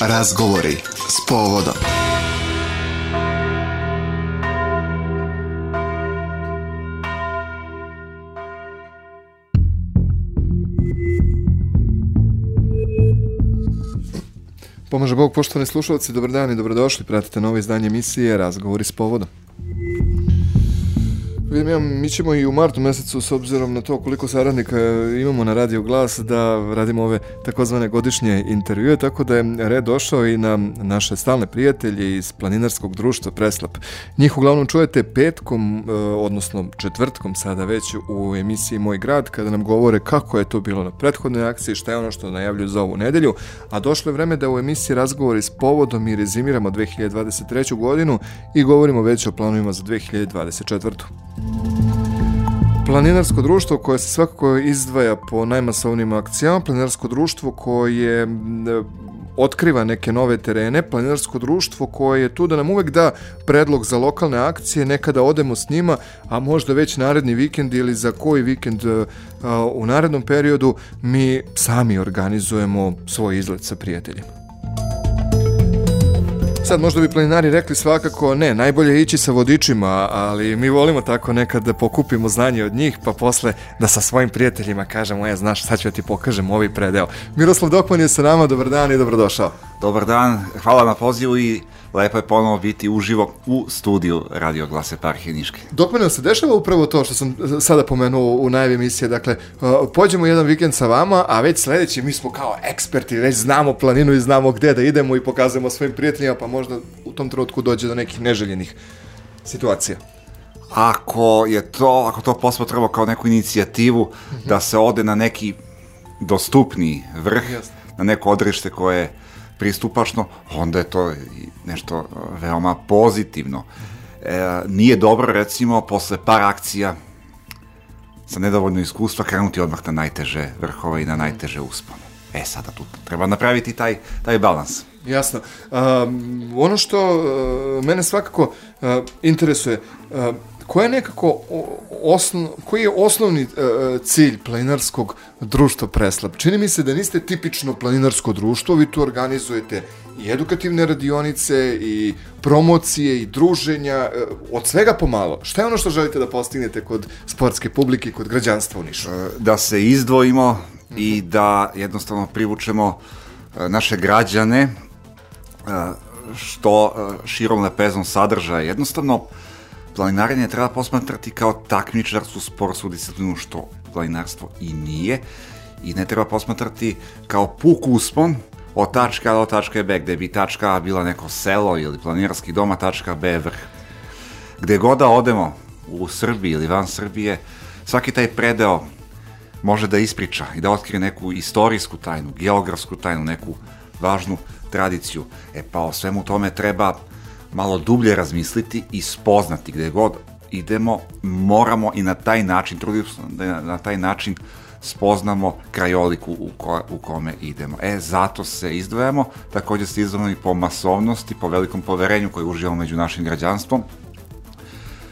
Razgovori s povodom. Pomaže Bog, poštovani slušalci, dobar dan i dobrodošli. Pratite novo izdanje emisije Razgovori s povodom. Vidim, mi ćemo i u martu mesecu, s obzirom na to koliko saradnika imamo na Radio Glas, da radimo ove takozvane godišnje intervjue, tako da je red došao i na naše stalne prijatelje iz planinarskog društva Preslap. Njih uglavnom čujete petkom, e, odnosno četvrtkom sada već u emisiji Moj grad, kada nam govore kako je to bilo na prethodnoj akciji, šta je ono što najavljuju za ovu nedelju, a došlo je vreme da u emisiji razgovori s povodom i rezimiramo 2023. godinu i govorimo već o planovima za 2024. Planinarsko društvo koje se svakako izdvaja po najmasovnim akcijama, planinarsko društvo koje otkriva neke nove terene, planinarsko društvo koje je tu da nam uvek da predlog za lokalne akcije, nekada odemo s njima, a možda već naredni vikend ili za koji vikend u narednom periodu mi sami organizujemo svoj izlet sa prijateljima. Sad možda bi planinari rekli svakako ne, najbolje je ići sa vodičima, ali mi volimo tako nekad da pokupimo znanje od njih, pa posle da sa svojim prijateljima kažemo, e, znaš, sad ću ja ti pokažem ovaj predeo. Miroslav Dokman je sa nama, dobar dan i dobrodošao. Dobar dan, hvala na pozivu i lepo je ponovo biti uživo u studiju Radio Glase Parhije Niške. Dok mene se dešava upravo to što sam sada pomenuo u najavi emisije, dakle, uh, pođemo jedan vikend sa vama, a već sledeći mi smo kao eksperti, već znamo planinu i znamo gde da idemo i pokazujemo svojim prijateljima, pa možda u tom trenutku dođe do nekih neželjenih situacija. Ako je to, ako to posmatramo kao neku inicijativu mhm. -huh. da se ode na neki dostupni vrh, Jasne. na neko odrište koje pristupačno, onda je to nešto e, veoma pozitivno. E, nije dobro, recimo, posle par akcija sa nedovoljno iskustva krenuti odmah na najteže vrhove i na najteže uspone. E, sada tu treba napraviti taj, taj balans. Jasno. Um, ono što uh, mene svakako uh, interesuje, uh, koja je nekako osnov, koji je osnovni uh, cilj planinarskog društva Preslap? Čini mi se da niste tipično planinarsko društvo, vi tu organizujete i edukativne radionice i promocije i druženja, uh, od svega pomalo. Šta je ono što želite da postignete kod sportske publike i kod građanstva u Nišu? Da se izdvojimo mm -hmm. i da jednostavno privučemo naše građane što širom lepezom sadržaja. Jednostavno, planinarenje treba posmatrati kao takmičarsku sportsku disciplinu, što planinarstvo i nije, i ne treba posmatrati kao puk uspon od tačka A do tačke B, gde bi tačka A bila neko selo ili planinarski dom, a tačka B vrh. Gde god da odemo, u Srbiji ili van Srbije, svaki taj predeo može da ispriča i da otkrije neku istorijsku tajnu, geografsku tajnu, neku važnu tradiciju. E pa o svemu tome treba malo dublje razmisliti i spoznati gde god idemo, moramo i na taj način, trudimo da na taj način spoznamo krajoliku u, ko, u kome idemo. E, zato se izdvajamo, takođe se izdvajamo i po masovnosti, po velikom poverenju koje uživamo među našim građanstvom,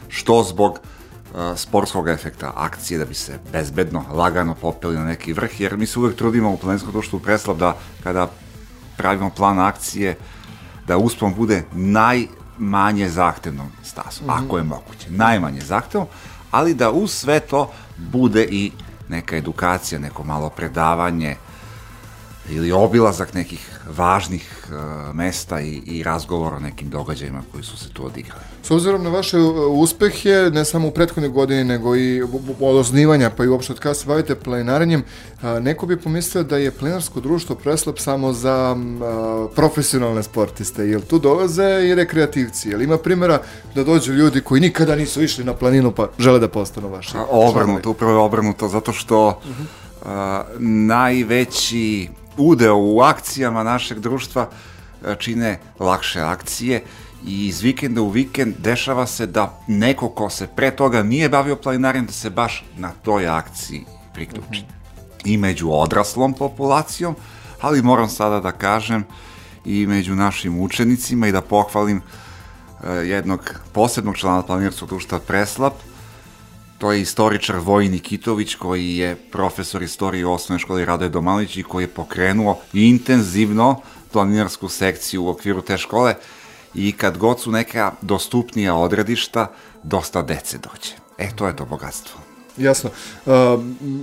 što zbog uh, sportskog efekta akcije da bi se bezbedno, lagano popeli na neki vrh, jer mi se uvek trudimo u planinskom društvu Preslav da kada pravimo plan akcije, da uspon bude najmanje zahtevnom stasom, mm -hmm. ako je moguće, najmanje zahtevnom, ali da uz sve to bude i neka edukacija, neko malo predavanje ili obilazak nekih važnih uh, mesta i, i razgovor o nekim događajima koji su se tu odigrali. S obzirom na vaše uh, uspehe, ne samo u prethodne godine, nego i od osnivanja, pa i uopšte od kada se bavite planinarenjem, uh, neko bi pomislio da je plenarsko društvo preslap samo za uh, profesionalne sportiste, jel tu dolaze i rekreativci, jel ima primjera da dođu ljudi koji nikada nisu išli na planinu pa žele da postanu vaši? Obrnuto, upravo je obrnuto, zato što uh -huh. uh, najveći udeo u akcijama našeg društva e, čine lakše akcije i iz vikenda u vikend dešava se da neko ko se pre toga nije bavio planinarijom da se baš na toj akciji priključi. I među odraslom populacijom, ali moram sada da kažem i među našim učenicima i da pohvalim e, jednog posebnog člana planirskog društva Preslap, to je istoričar Vojin Nikitović koji je profesor istorije u osnovnoj školi Radoje Domanić i koji je pokrenuo intenzivno planinarsku sekciju u okviru te škole i kad god su neka dostupnija odredišta, dosta dece dođe. E, to je to bogatstvo. Jasno. Uh,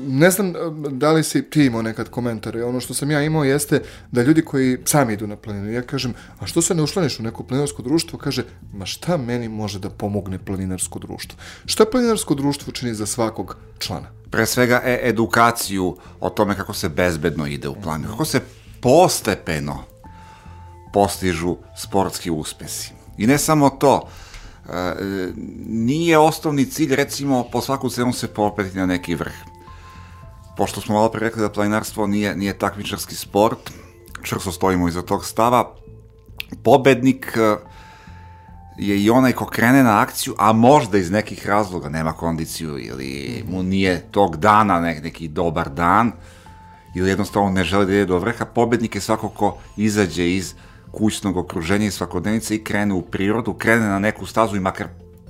ne znam da li si ti imao nekad komentare. Ono što sam ja imao jeste da ljudi koji sami idu na planinu, ja kažem, a što se ne ušlaniš u neko planinarsko društvo? Kaže, ma šta meni može da pomogne planinarsko društvo? Šta planinarsko društvo čini za svakog člana? Pre svega e edukaciju o tome kako se bezbedno ide u planinu, kako se postepeno postižu sportski uspesi. I ne samo to, nije osnovni cilj, recimo, po svaku cenu se popeti na neki vrh. Pošto smo malo pre rekli da planinarstvo nije, nije takmičarski sport, čvrsto stojimo iza tog stava, pobednik e, je i onaj ko krene na akciju, a možda iz nekih razloga nema kondiciju ili mu nije tog dana nek, neki dobar dan ili jednostavno ne želi da ide do vrha, pobednik je svako ko izađe iz uh, kućnog okruženja i svakodnevnice i krene u prirodu, krene na neku stazu i makar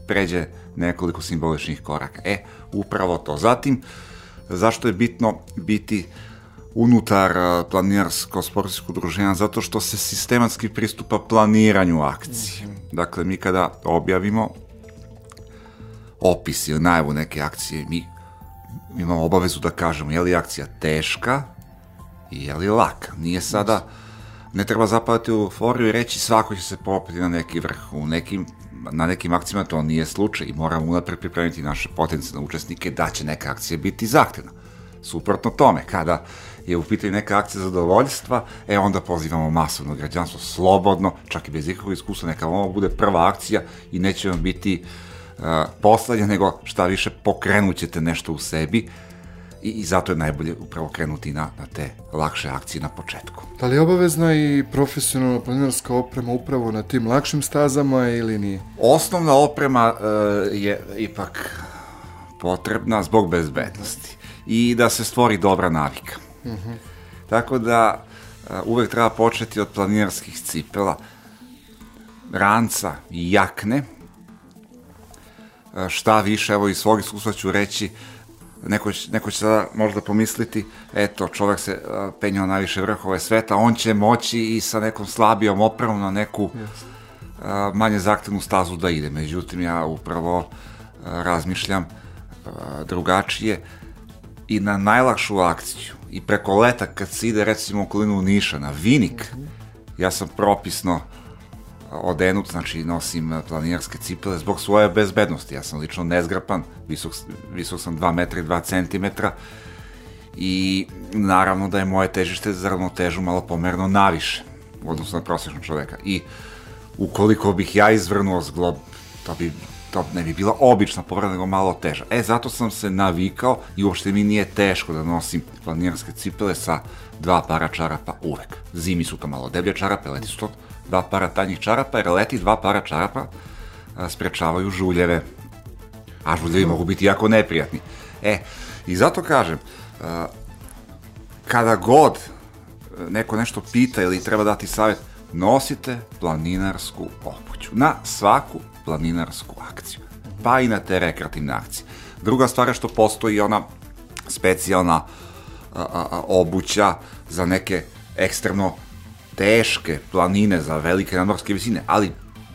pređe nekoliko simboličnih koraka. E, upravo to. Zatim, zašto je bitno biti unutar planinarsko-sportskog udruženja? Zato što se sistematski pristupa planiranju akcije. -hmm. Dakle, mi kada objavimo opis ili najavu neke akcije, mi imamo obavezu da kažemo je li akcija teška i je li laka. Nije sada ne treba zapavati u euforiju i reći svako će se popeti na neki vrh. U nekim, na nekim akcijama to nije slučaj i moramo unapred pripremiti naše potencijalne učesnike da će neka akcija biti zahtevna. Suprotno tome, kada je u pitanju neka akcija zadovoljstva, e onda pozivamo masovno građanstvo slobodno, čak i bez ikakvog iskustva, neka ovo bude prva akcija i neće vam biti uh, poslednja, nego šta više pokrenut ćete nešto u sebi, i, i zato je najbolje upravo krenuti na, na te lakše akcije na početku. Da li je obavezna i profesionalna planinarska oprema upravo na tim lakšim stazama ili nije? Osnovna oprema uh, je ipak potrebna zbog bezbednosti i da se stvori dobra navika. Uh mhm. -huh. Tako da uh, uvek treba početi od planinarskih cipela, ranca i jakne, uh, šta više, evo iz svog iskustva ću reći, neko, neko će sada možda pomisliti, eto, čovek se penjao na više vrhove sveta, on će moći i sa nekom slabijom opremom na neku uh, manje zahtevnu stazu da ide. Međutim, ja upravo razmišljam drugačije i na najlakšu akciju i preko leta kad se ide recimo okolinu Niša na Vinik, ja sam propisno uh, odenut, znači nosim planinarske cipele zbog svoje bezbednosti. Ja sam lično nezgrapan, visok, visok sam 2 metra i 2 centimetra i naravno da je moje težište za ravnotežu malo pomerno naviše u odnosu na prosječnog čoveka. I ukoliko bih ja izvrnuo zglob, to bi to ne bi bila obična povreda, nego malo teža. E, zato sam se navikao i uopšte mi nije teško da nosim planinarske cipele sa dva para čarapa uvek. Zimi su to malo deblje čarape, leti su to dva para tanjih čarapa, jer leti dva para čarapa sprečavaju žuljeve. A žuljevi mogu biti jako neprijatni. E, i zato kažem, kada god neko nešto pita ili treba dati savjet, nosite planinarsku obuću na svaku planinarsku akciju, pa i na te rekreativne akcije. Druga stvar je što postoji ona specijalna obuća za neke ekstremno teške planine, za velike nadmorske visine, ali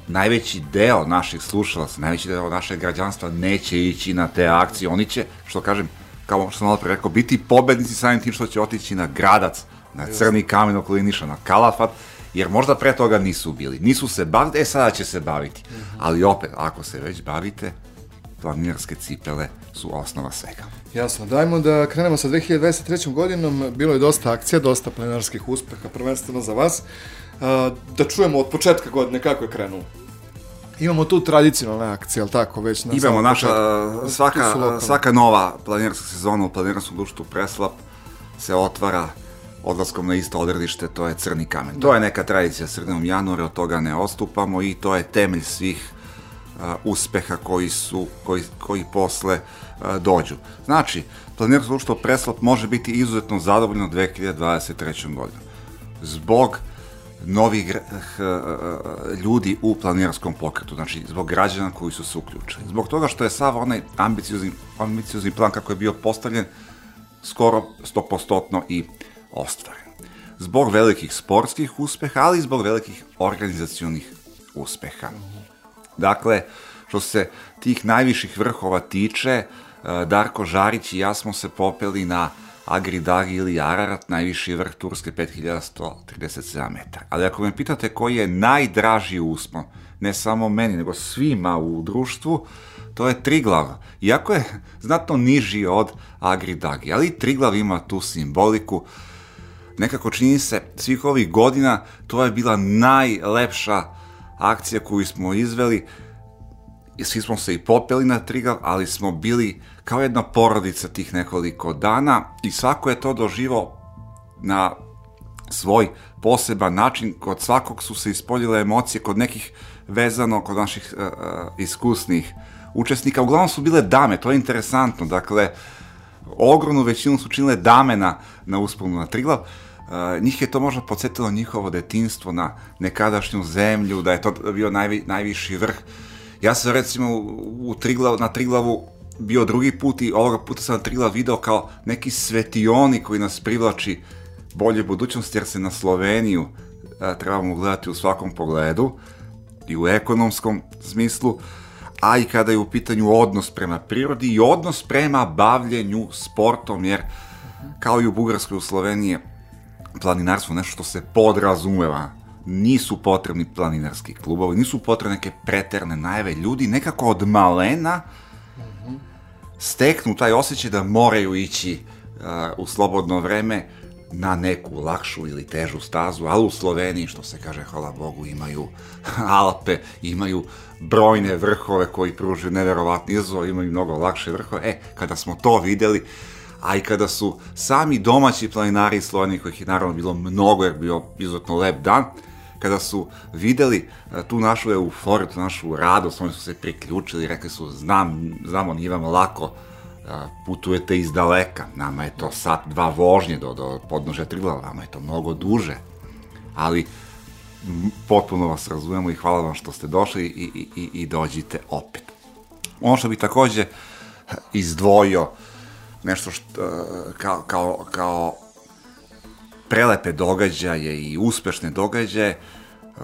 najveći deo naših slušalaca, najveći deo našeg građanstva neće ići na te akcije, oni će, što kažem, kao što sam malo pre rekao, biti pobednici samim tim što će otići na gradac, na crni kamen oko Niša, na kalafat, jer možda pre toga nisu bili. Nisu se bavili, e sada će se baviti. -hmm. Ali opet, ako se već bavite, planinarske cipele su osnova svega. Jasno, dajmo da krenemo sa 2023. godinom. Bilo je dosta akcija, dosta planinarskih uspeha, prvenstveno za vas. Da čujemo od početka godine kako je krenulo. Imamo tu tradicionalne akcije, ali tako, već na Imamo naša, početku. svaka, svaka nova planinarska sezona u planinarskom društvu Preslap se otvara odlaskom na isto odredište, to je Crni kamen. Da. To je neka tradicija sredinom januara, od toga ne ostupamo i to je temelj svih uspeha koji su, koji, koji posle dođu. Znači, planirano društvo Preslap može biti izuzetno zadovoljno 2023. godinom. Zbog novih eh, eh, ljudi u planinarskom pokretu, znači zbog građana koji su se uključili. Zbog toga što je sav onaj ambiciozni, ambiciozni plan kako je bio postavljen skoro 100% i ostvaren. Zbog velikih sportskih uspeha, ali i zbog velikih organizacionih uspeha. Dakle, što se tih najviših vrhova tiče, eh, Darko Žarić i ja smo se popeli na Agridagi ili Ararat, najviši vrh Turske 5137 metara. Ali ako me pitate koji je najdraži uspon, ne samo meni, nego svima u društvu, to je Triglav. Iako je znatno niži od Agridagi, ali Triglav ima tu simboliku. Nekako čini se svih ovih godina to je bila najlepša akcija koju smo izveli. Svi smo se i popeli na Triglav, ali smo bili kao jedna porodica tih nekoliko dana i svako je to doživao na svoj poseban način, kod svakog su se ispoljile emocije, kod nekih vezano, kod naših uh, iskusnih učesnika, uglavnom su bile dame, to je interesantno, dakle, ogromnu većinu su činile dame na, na usponu na Triglav, Uh, njih je to možda podsjetilo njihovo detinstvo na nekadašnju zemlju, da je to bio najvi, najviši vrh. Ja sam recimo u, Triglav, na Triglavu bio drugi put i ovoga puta sam Triglav video kao neki svetioni koji nas privlači bolje budućnosti, jer se na Sloveniju a, trebamo gledati u svakom pogledu i u ekonomskom smislu, a i kada je u pitanju odnos prema prirodi i odnos prema bavljenju sportom, jer kao i u Bugarskoj u Sloveniji planinarstvo nešto što se podrazumeva nisu potrebni planinarski klubovi, nisu potrebne neke preterne najave. Ljudi nekako od malena steknu taj osjećaj da moraju ići uh, u slobodno vreme na neku lakšu ili težu stazu, ali u Sloveniji, što se kaže, hvala Bogu, imaju Alpe, imaju brojne vrhove koji pružuju neverovatni izazov, imaju mnogo lakše vrhove. E, kada smo to videli, a i kada su sami domaći planinari iz Slovenije, kojih je naravno bilo mnogo, jer bio izuzetno lep dan, kada su videli uh, tu našu euforiju, tu našu radost, oni su se priključili, rekli su, znam, znamo, nije vam lako, uh, putujete iz daleka, nama je to sat, dva vožnje do, do podnože Triglava, nama je to mnogo duže, ali potpuno vas razumemo i hvala vam što ste došli i, i, i, dođite opet. Ono što bi takođe izdvojio, nešto što, kao, kao, kao prelepe događaje i uspešne događaje,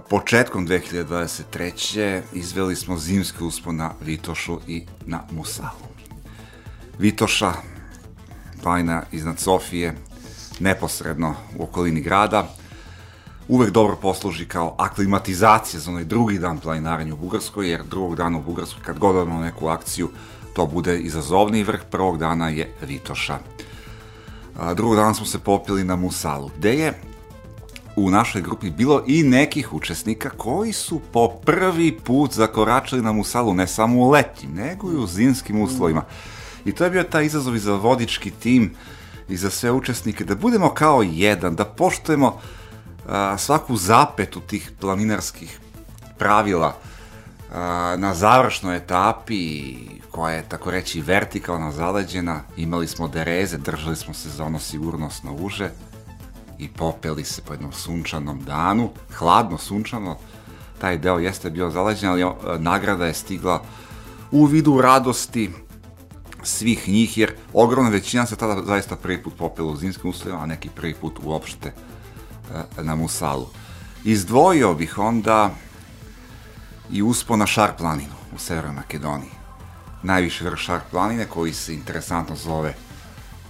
početkom 2023. izveli smo zimski uspon na Vitošu i na Musalu. Vitoša, planina iznad Sofije, neposredno u okolini grada, uvek dobro posluži kao aklimatizacija za onaj drugi dan planinarenja u Bugarskoj, jer drugog dana u Bugarskoj, kad god neku akciju, to bude izazovniji vrh, prvog dana je Vitoša. A, drugog dana smo se popili na Musalu, gde je u našoj grupi bilo i nekih učesnika koji su po prvi put zakoračili na Musalu, ne samo u letnjim, nego i u zimskim uslovima. I to je bio taj izazov i za vodički tim i za sve učesnike, da budemo kao jedan, da poštujemo a, svaku zapetu tih planinarskih pravila na završnoj etapi koja je tako reći vertikalno zaleđena, imali smo dereze, držali smo se za ono sigurnosno uže i popeli se po jednom sunčanom danu, hladno sunčano, taj deo jeste bio zaleđen, ali nagrada je stigla u vidu radosti svih njih, jer ogromna većina se tada zaista prvi put popela u zimskim uslovima, a neki prvi put uopšte e, na Musalu. Izdvojio bih onda i uspo na Šar planinu u Severnoj Makedoniji najviši vrh Šark planine koji se interesantno zove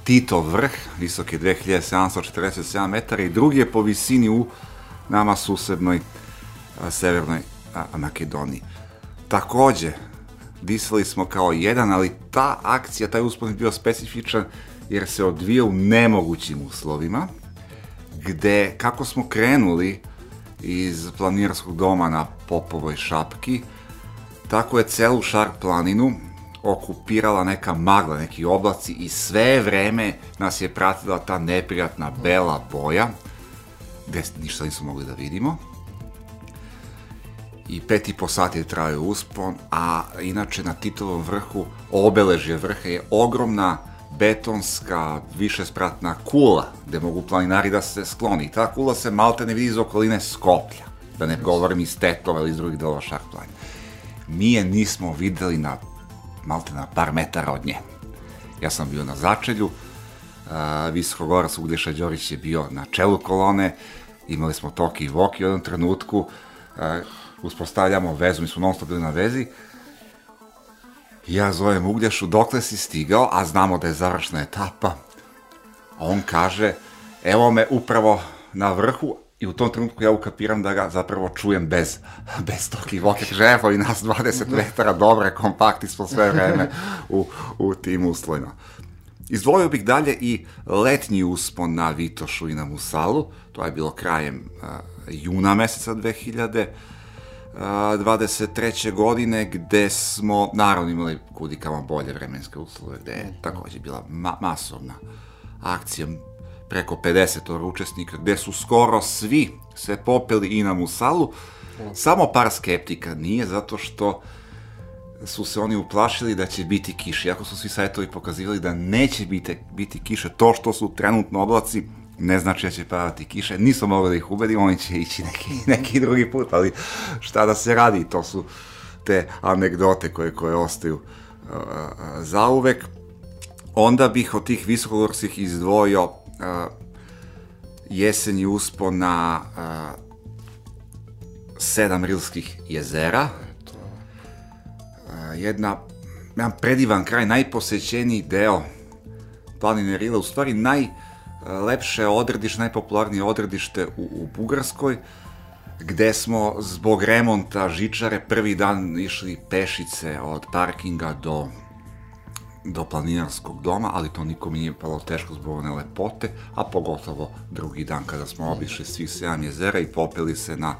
Tito vrh, visok je 2747 metara i drugi je po visini u nama susednoj a, severnoj a, Makedoniji. Takođe, disali smo kao jedan, ali ta akcija, taj uspon je bio specifičan jer se odvija u nemogućim uslovima, gde, kako smo krenuli iz planirskog doma na Popovoj šapki, tako je celu Šark planinu okupirala neka magla, neki oblaci i sve vreme nas je pratila ta neprijatna bela boja, gde ništa nismo mogli da vidimo. I pet i po sati je trajao uspon, a inače na Titovom vrhu obeležje vrha je ogromna betonska, višespratna kula, gde mogu planinari da se skloni. Ta kula se malte ne vidi iz okoline Skoplja, da ne govorim iz Tetova ili iz drugih delova Šah planine. Mi je nismo videli na malte na par metara od nje. Ja sam bio na začelju, uh, Visokogorac Uglješa Đorić je bio na čelu kolone, imali smo Toki i Voki u jednom trenutku, uh, uspostavljamo vezu, mi smo non stop bili na vezi, ja zovem Uglješu, dokle si stigao, a znamo da je završna etapa. On kaže, evo me upravo na vrhu, i u tom trenutku ja ukapiram da ga zapravo čujem bez, bez tog i voke ževo i nas 20 metara dobre, kompakti smo sve vreme u, u tim uslovima. Izdvojio bih dalje i letnji uspon na Vitošu i na Musalu, to je bilo krajem uh, juna meseca 2000, 23. godine gde smo naravno imali kudikama bolje vremenske uslove, gde je takođe bila ma masovna akcija preko 50 učesnika, gde su skoro svi se popeli i na Musalu, samo par skeptika nije, zato što su se oni uplašili da će biti kiše, iako su svi sajtovi pokazivali da neće biti, biti kiše, to što su trenutno oblaci ne znači da će padati kiše, nismo mogli da ih ubedimo, oni će ići neki, neki drugi put, ali šta da se radi, to su te anegdote koje, koje ostaju uh, zauvek. Onda bih od tih visokogorskih izdvojio uh, jesenji uspon na uh, sedam rilskih jezera. Uh, jedna, jedan predivan kraj, najposećeniji deo planine Rila, u stvari naj, lepše odredište, najpopularnije odredište u, u Bugarskoj, gde smo zbog remonta žičare prvi dan išli pešice od parkinga do do planinarskog doma, ali to nikom nije palo teško zbog one lepote, a pogotovo drugi dan kada smo obišli svih 7 jezera i popeli se na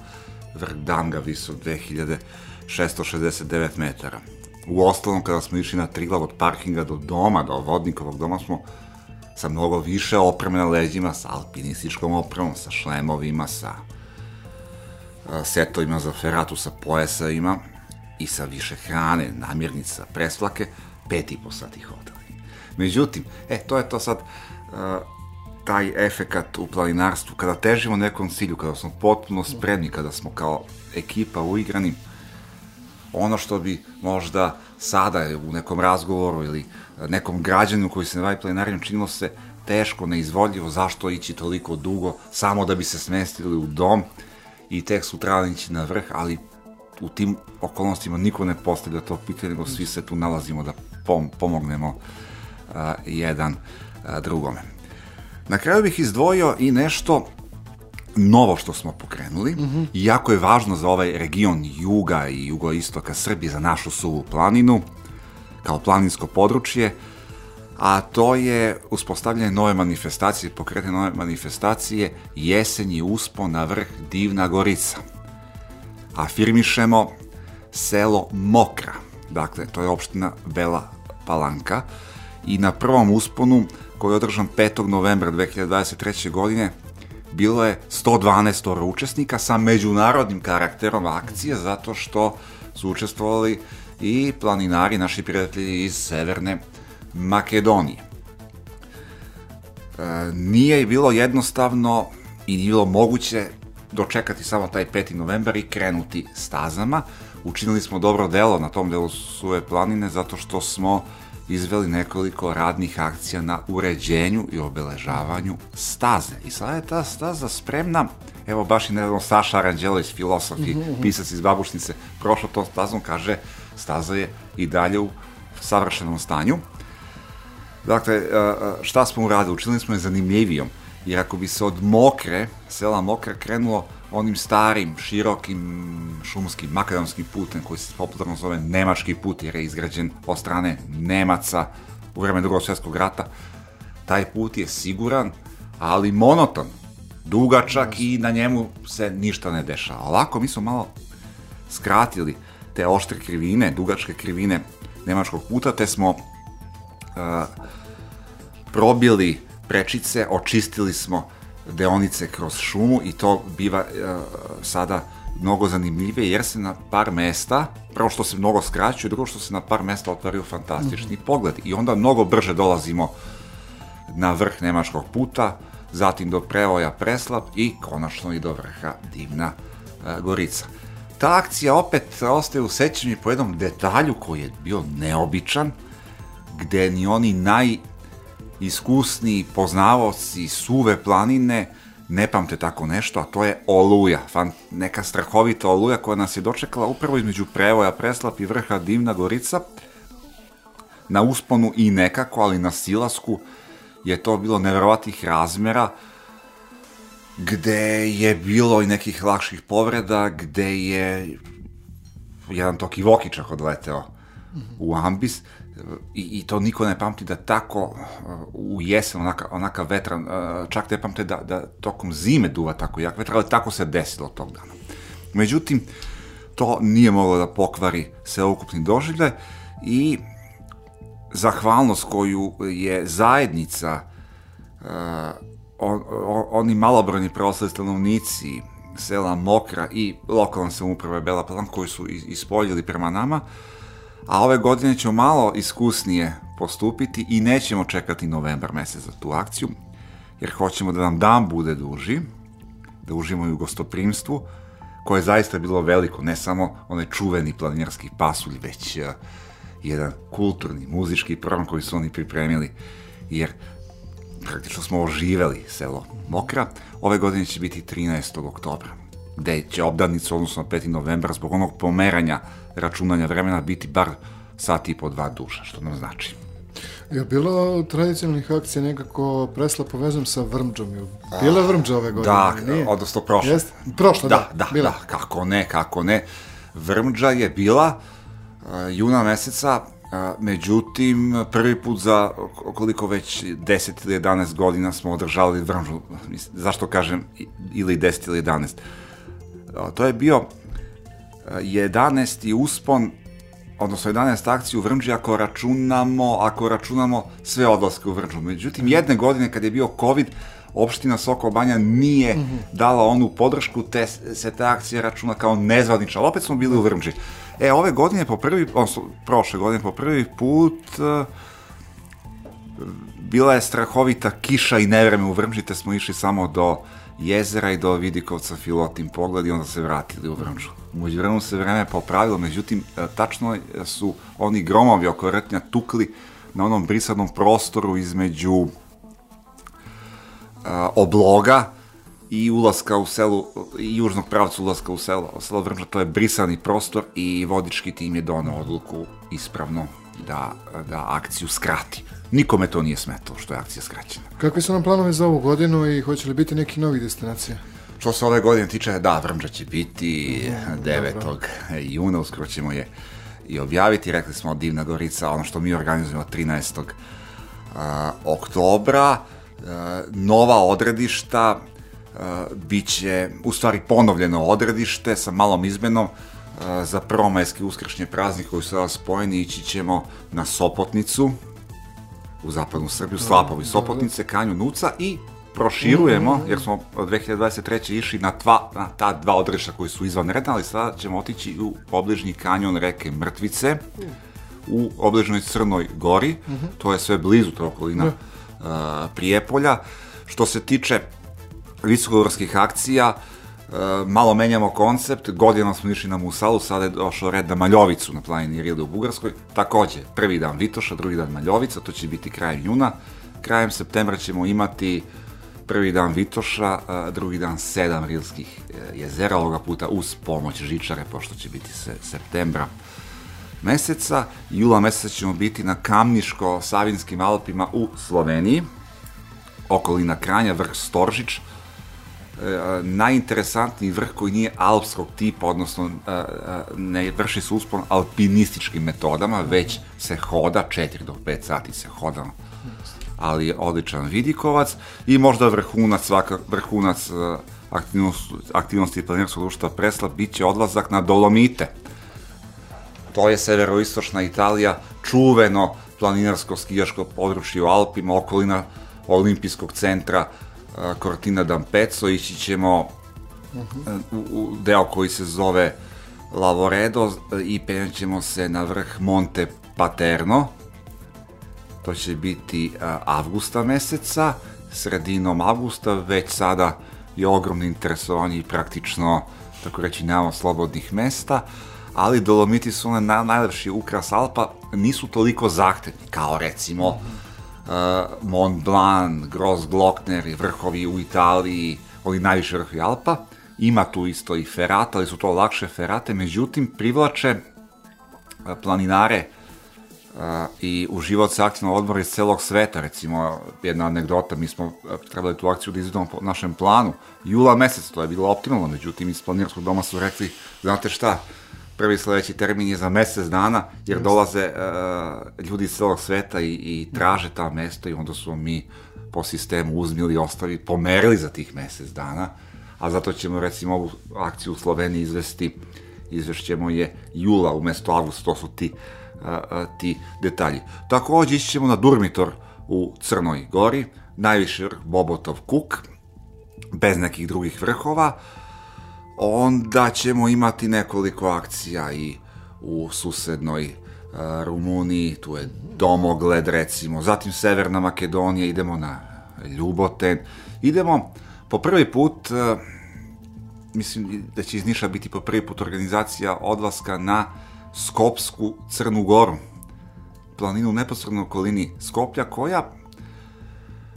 vrh Danga visok 2669 metara. U ostalom, kada smo išli na Triglav od parkinga do doma, do vodnikovog doma, smo sa mnogo više opreme na leđima, sa alpinističkom opremom, sa šlemovima, sa setovima za feratu, sa pojasavima i sa više hrane, namirnica, presvlake, pet i po sati hodali. Međutim, e, to je to sad uh, taj efekat u planinarstvu, kada težimo nekom cilju, kada smo potpuno spremni, kada smo kao ekipa uigrani, ono što bi možda sada u nekom razgovoru ili nekom građaninu koji se ne bavi planinarijom činilo se teško, neizvodljivo, zašto ići toliko dugo, samo da bi se smestili u dom i tek sutra ići na vrh, ali u tim okolnostima niko ne postavlja to pitanje, nego svi se tu nalazimo da pom pomognemo uh, jedan uh, drugome. Na kraju bih izdvojio i nešto novo što smo pokrenuli, mm -hmm. i jako je važno za ovaj region juga i jugoistoka Srbije, za našu suvu planinu, kao planinsko područje, a to je uspostavljanje nove manifestacije, pokretanje nove manifestacije jesenji uspon na vrh Divna Gorica. Afirmišemo selo Mokra, dakle to je opština Bela Palanka i na prvom usponu koji je održan 5. novembra 2023. godine bilo je 112 učesnika sa međunarodnim karakterom akcije zato što su učestvovali i planinari, naši prijatelji iz Severne Makedonije. E, nije bilo jednostavno i nije bilo moguće dočekati samo taj 5. novembar i krenuti stazama. Učinili smo dobro delo na tom delu Suve planine zato što smo izveli nekoliko radnih akcija na uređenju i obeležavanju staze. I sada je ta staza spremna, evo baš i nedavno Saša Aranđelović, filosof i mhm. pisac iz Babušnice, prošao to stazom, kaže staza je i dalje u savršenom stanju. Dakle, šta smo uradili? Učinili smo je zanimljivijom, jer ako bi se od Mokre, sela Mokre, krenulo onim starim, širokim, šumskim, makadamskim putem, koji se popularno zove Nemački put, jer je izgrađen od strane Nemaca u vreme drugog svjetskog rata, taj put je siguran, ali monoton, dugačak i na njemu se ništa ne dešava. Ovako mi smo malo skratili te oštre krivine, dugačke krivine nemačkog puta, te smo uh, probili prečice, očistili smo deonice kroz šumu i to biva sada mnogo zanimljivije jer se na par mesta, prvo što se mnogo skraćuje, drugo što se na par mesta otvaraju fantastični mm -hmm. pogled i onda mnogo brže dolazimo na vrh Nemačkog puta, zatim do prevoja Preslap i konačno i do vrha Divna e, Gorica. Ta akcija opet ostaje u sećanju po jednom detalju koji je bio neobičan, gde ni oni najiskusniji poznavoci suve planine ne pamte tako nešto, a to je Oluja, fan, neka strahovita Oluja koja nas je dočekala upravo između prevoja Preslap i vrha Divna Gorica, na usponu i nekako, ali na silasku je to bilo neverovatnih razmera, gde je bilo i nekih lakših povreda, gde je jedan toki vokičak odleteo u ambis, i, i to niko ne pamti da tako uh, u jesen onaka, onaka vetra, uh, čak ne pamte da, da tokom zime duva tako jak vetra, ali tako se desilo tog dana. Međutim, to nije moglo da pokvari sveukupni doživljaj i zahvalnost koju je zajednica uh, on, on, oni malobrojni preostali stanovnici sela Mokra i lokalna samouprava Bela Plan koji su ispoljili prema nama, uh, a ove godine ćemo malo iskusnije postupiti i nećemo čekati novembar mesec za tu akciju, jer hoćemo da nam dan bude duži, da užimo i u gostoprimstvu, koje je zaista bilo veliko, ne samo onaj čuveni planinarski pasulj, već uh, jedan kulturni, muzički program koji su oni pripremili, jer praktično smo oživeli selo Mokra. Ove godine će biti 13. oktobra, gde će obdanicu, odnosno 5. novembra, zbog onog pomeranja računanja vremena biti bar sat i po dva duša, što nam znači. Je bilo tradicionalnih akcija nekako presla povezam sa Vrmđom? Bila Vrmđa ove godine? Da, nije? odnosno prošle. Jest? Prošle, da. Da, da, bila. da, kako ne, kako ne. Vrmđa je bila uh, juna meseca, uh, međutim, prvi put za koliko već 10 ili 11 godina smo održali Vrmđu. Zašto kažem ili 10 ili 11? Uh, to je bio 11. uspon, odnosno 11 akciju u Vrmđi ako računamo, ako računamo sve odlaske u Vrmđu. Međutim, jedne godine kad je bio COVID, opština Soko Banja nije mm -hmm. dala onu podršku, te se ta akcija računa kao nezvanična, ali opet smo bili u Vrmđi. E, ove godine po prvi, odnosno prošle godine po prvi put uh, bila je strahovita kiša i nevreme u Vrmđi, te smo išli samo do jezera i do Vidikovca filotim pogled i onda se vratili u Vrmđu. Umeđu vremenu se vreme popravilo, međutim, e, tačno su oni gromovi oko Rtnja tukli na onom brisadnom prostoru između uh, obloga i ulaska u selu, i južnog pravca ulaska u selo, selo Vrmža, to je brisani prostor i vodički tim je donao odluku ispravno da, da akciju skrati. Nikome to nije smetalo što je akcija skraćena. Kakvi su nam planovi za ovu godinu i hoće li biti neki novi destinacija? Što se ove godine tiče, da, Vrmđa će biti 9. Dobro. juna, uskoro ćemo je i objaviti. Rekli smo Divna Gorica, ono što mi organizujemo 13. Uh, oktobra. Uh, nova odredišta, uh, bit će u stvari ponovljeno odredište sa malom izmenom uh, za prvomajski uskršnje praznik koji su sada spojeni ići ćemo na Sopotnicu u zapadnu Srbiju, Slapovi Sopotnice, Kanju Nuca i proširujemo, mhm. jer smo od 2023. išli na, tva, na ta dva odrešta koji su izvanredna, ali sada ćemo otići u obližnji kanjon reke Mrtvice, u obližnoj Crnoj gori, mhm. -huh. to je sve blizu, to je okolina -huh. uh, Prijepolja. Što se tiče visokogorskih akcija, uh, malo menjamo koncept, godinama smo išli na Musalu, sada je došao red na Maljovicu na planini Rilde u Bugarskoj, takođe, prvi dan Vitoša, drugi dan Maljovica, to će biti krajem juna, krajem septembra ćemo imati uh, prvi dan Vitoša, drugi dan sedam rilskih e, jezera, ovoga puta uz pomoć žičare, pošto će biti se, septembra meseca. Jula meseca ćemo biti na Kamniško-Savinskim Alpima u Sloveniji, okolina Kranja, vrh Storžić, e, najinteresantniji vrh koji nije alpskog tipa, odnosno e, ne vrši se uspon alpinističkim metodama, već se hoda, 4 do 5 sati se hoda ali je odličan vidikovac i možda vrhunac, svaka, vrhunac e, aktivnost, aktivnosti planinarskog društva Presla bit će odlazak na Dolomite. To je severoistočna Italija, čuveno planinarsko skijaško područje u Alpima, okolina olimpijskog centra Cortina d'Ampezzo, ići ćemo u, u deo koji se zove Lavoredo i penjat ćemo se na vrh Monte Paterno. To će biti avgusta meseca, sredinom avgusta, već sada je ogromno interesovanje i praktično, tako reći, nemamo slobodnih mesta, ali Dolomiti su one na, najlepši ukras Alpa, nisu toliko zahtevni, kao recimo uh, Mont Blanc, Gros Glockner i vrhovi u Italiji, ovi najviše vrhovi Alpa, ima tu isto i ferata, ali su to lakše ferate, međutim privlače uh, planinare uh, i uživati se aktivno odmor iz celog sveta, recimo jedna anegdota, mi smo uh, trebali tu akciju da izvedemo po našem planu, jula mesec, to je bilo optimalno, međutim iz planirskog doma su rekli, znate šta, prvi sledeći termin je za mesec dana, jer dolaze uh, ljudi iz celog sveta i, i traže ta mesta i onda su mi po sistemu uzmili i ostavi, pomerili za tih mesec dana, a zato ćemo recimo ovu akciju u Sloveniji izvesti, izvešćemo je jula umesto avgusta, to su ti, uh, uh, ti detalji. Takođe ići ćemo na Durmitor u Crnoj gori, najviši vrh Bobotov Kuk, bez nekih drugih vrhova, onda ćemo imati nekoliko akcija i u susednoj uh, Rumuniji, tu je Domogled recimo, zatim Severna Makedonija, idemo na Ljuboten, idemo po prvi put, uh, mislim da će iz Niša biti po prvi put organizacija odlaska na Skopsku Crnu Goru, planinu u neposrednoj okolini Skoplja, koja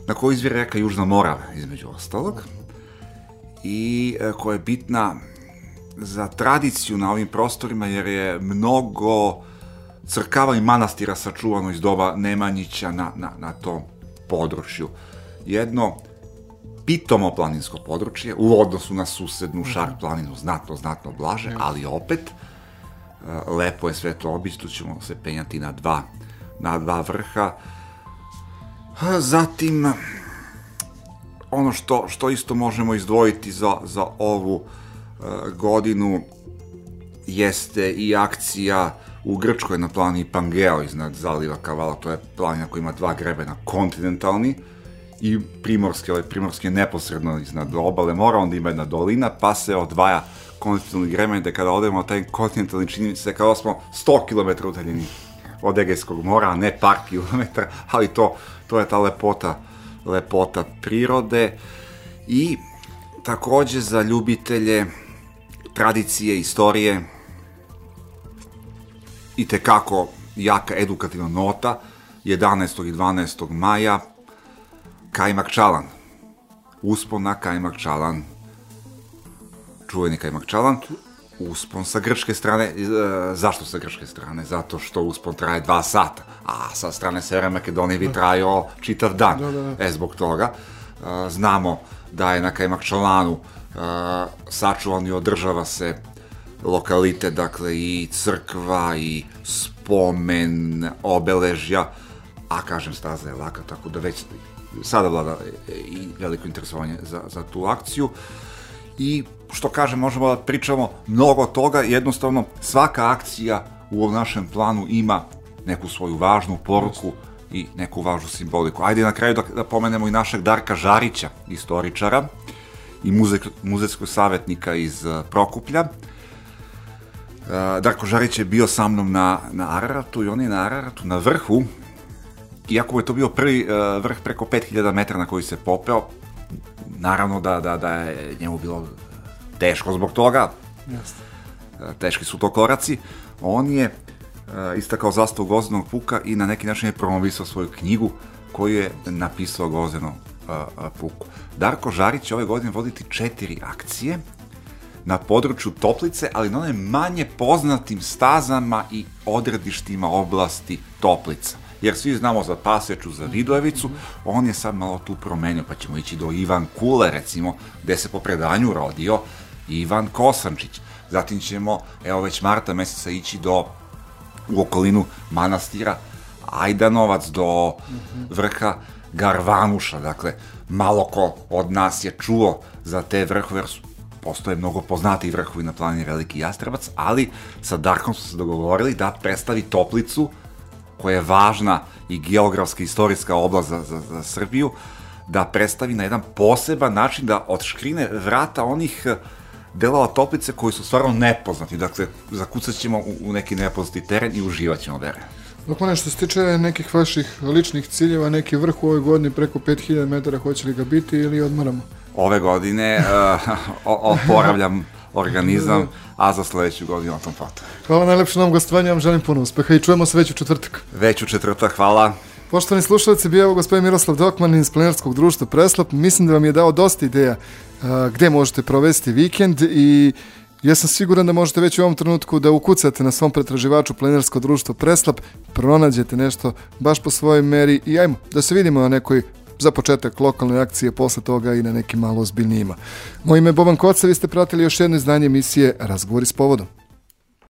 na koju izvire reka Južna Morava, između ostalog i e, koja je bitna za tradiciju na ovim prostorima jer je mnogo crkava i manastira sačuvano iz doba Nemanjića na, na, na tom području. Jedno pitomo planinsko područje u odnosu na susednu Šar planinu znatno, znatno blaže, ali opet lepo je sve to obići, ćemo se penjati na dva, na dva vrha. Zatim, ono što, što isto možemo izdvojiti za, za ovu uh, godinu jeste i akcija u Grčkoj na plani Pangeo iznad zaliva Kavala, to je planina koja ima dva grebena, kontinentalni i primorski, ovaj primorski je neposredno iznad obale mora, onda ima jedna dolina, pa se odvaja kontinentalni greben, da kada odemo taj kontinentalni čini se kao smo 100 km udaljeni od Egejskog mora, ne par kilometara, ali to, to je ta lepota lepota prirode i takođe za ljubitelje tradicije, istorije i tekako jaka edukativna nota 11. i 12. maja Kajmak Čalan uspon na Kajmak Čalan čuveni Kajmak Čalan uspon sa grčke strane. E, zašto sa grčke strane? Zato što uspon traje dva sata, a sa strane Severne Makedonije bi trajao čitav dan. Da, da, da. E, zbog toga e, znamo da je na Kajmakčalanu e, sačuvan i održava se lokalite, dakle i crkva i spomen, obeležja, a kažem staza je laka, tako da već sada vlada i veliko interesovanje za, za tu akciju. I što kaže, možemo da pričamo mnogo toga, jednostavno svaka akcija u ovom našem planu ima neku svoju važnu poruku i neku važnu simboliku. Ajde na kraju da, da pomenemo i našeg Darka Žarića, istoričara i muzek, muzejskog savjetnika iz uh, Prokuplja. Uh, Darko Žarić je bio sa mnom na, na Araratu i on je na Araratu na vrhu, iako je to bio prvi uh, vrh preko 5000 metara na koji se popeo, naravno da, da, da je njemu bilo teško zbog toga. Jeste. Teški su to koraci. On je uh, istakao zastavu gozdenog puka i na neki način je promovisao svoju knjigu koju je napisao gozdeno uh, puku. Darko Žarić će ove godine voditi četiri akcije na području Toplice, ali na one manje poznatim stazama i odredištima oblasti Toplica. Jer svi znamo za Paseču, za Vidojevicu, on je sad malo tu promenio, pa ćemo ići do Ivan Kule, recimo, gde se po predanju rodio Ivan Kosančić. Zatim ćemo, evo već marta meseca, ići do, u okolinu manastira Ajdanovac, do vrha Garvanuša, dakle, malo ko od nas je čuo za te vrhove, jer su postoje mnogo poznati vrhovi na planini Veliki Jastrebac, ali sa Darkom su se dogovorili da predstavi Toplicu, koja je važna i geografska, istorijska oblast za, za, za Srbiju, da predstavi na jedan poseban način da odškrine vrata onih delova toplice koji su stvarno nepoznati. Dakle, zakucat ćemo u, u neki nepoznati teren i uživat ćemo, verujem. Dok što se tiče nekih vaših ličnih ciljeva, neki vrh u ovoj godini preko 5000 metara, hoće li ga biti ili odmaramo? Ove godine uh, oporavljam organizam, a za sledeću godinu o tom foto. Hvala najlepše na ovom gostovanju, vam želim puno uspeha i čujemo se već u četvrtak. Već u četvrtak, hvala. Poštovani slušalci, bio je gospodin Miroslav Dokman iz Planerskog društva Preslap. Mislim da vam je dao dosta ideja a, gde možete provesti vikend i ja sam siguran da možete već u ovom trenutku da ukucate na svom pretraživaču Planersko društvo Preslap, pronađete nešto baš po svojoj meri i ajmo da se vidimo na nekoj za početak lokalne akcije, posle toga i na nekim malo ozbiljnijima. Moje ime je Boban Koca, vi ste pratili još jedno izdanje emisije Razgovori s povodom.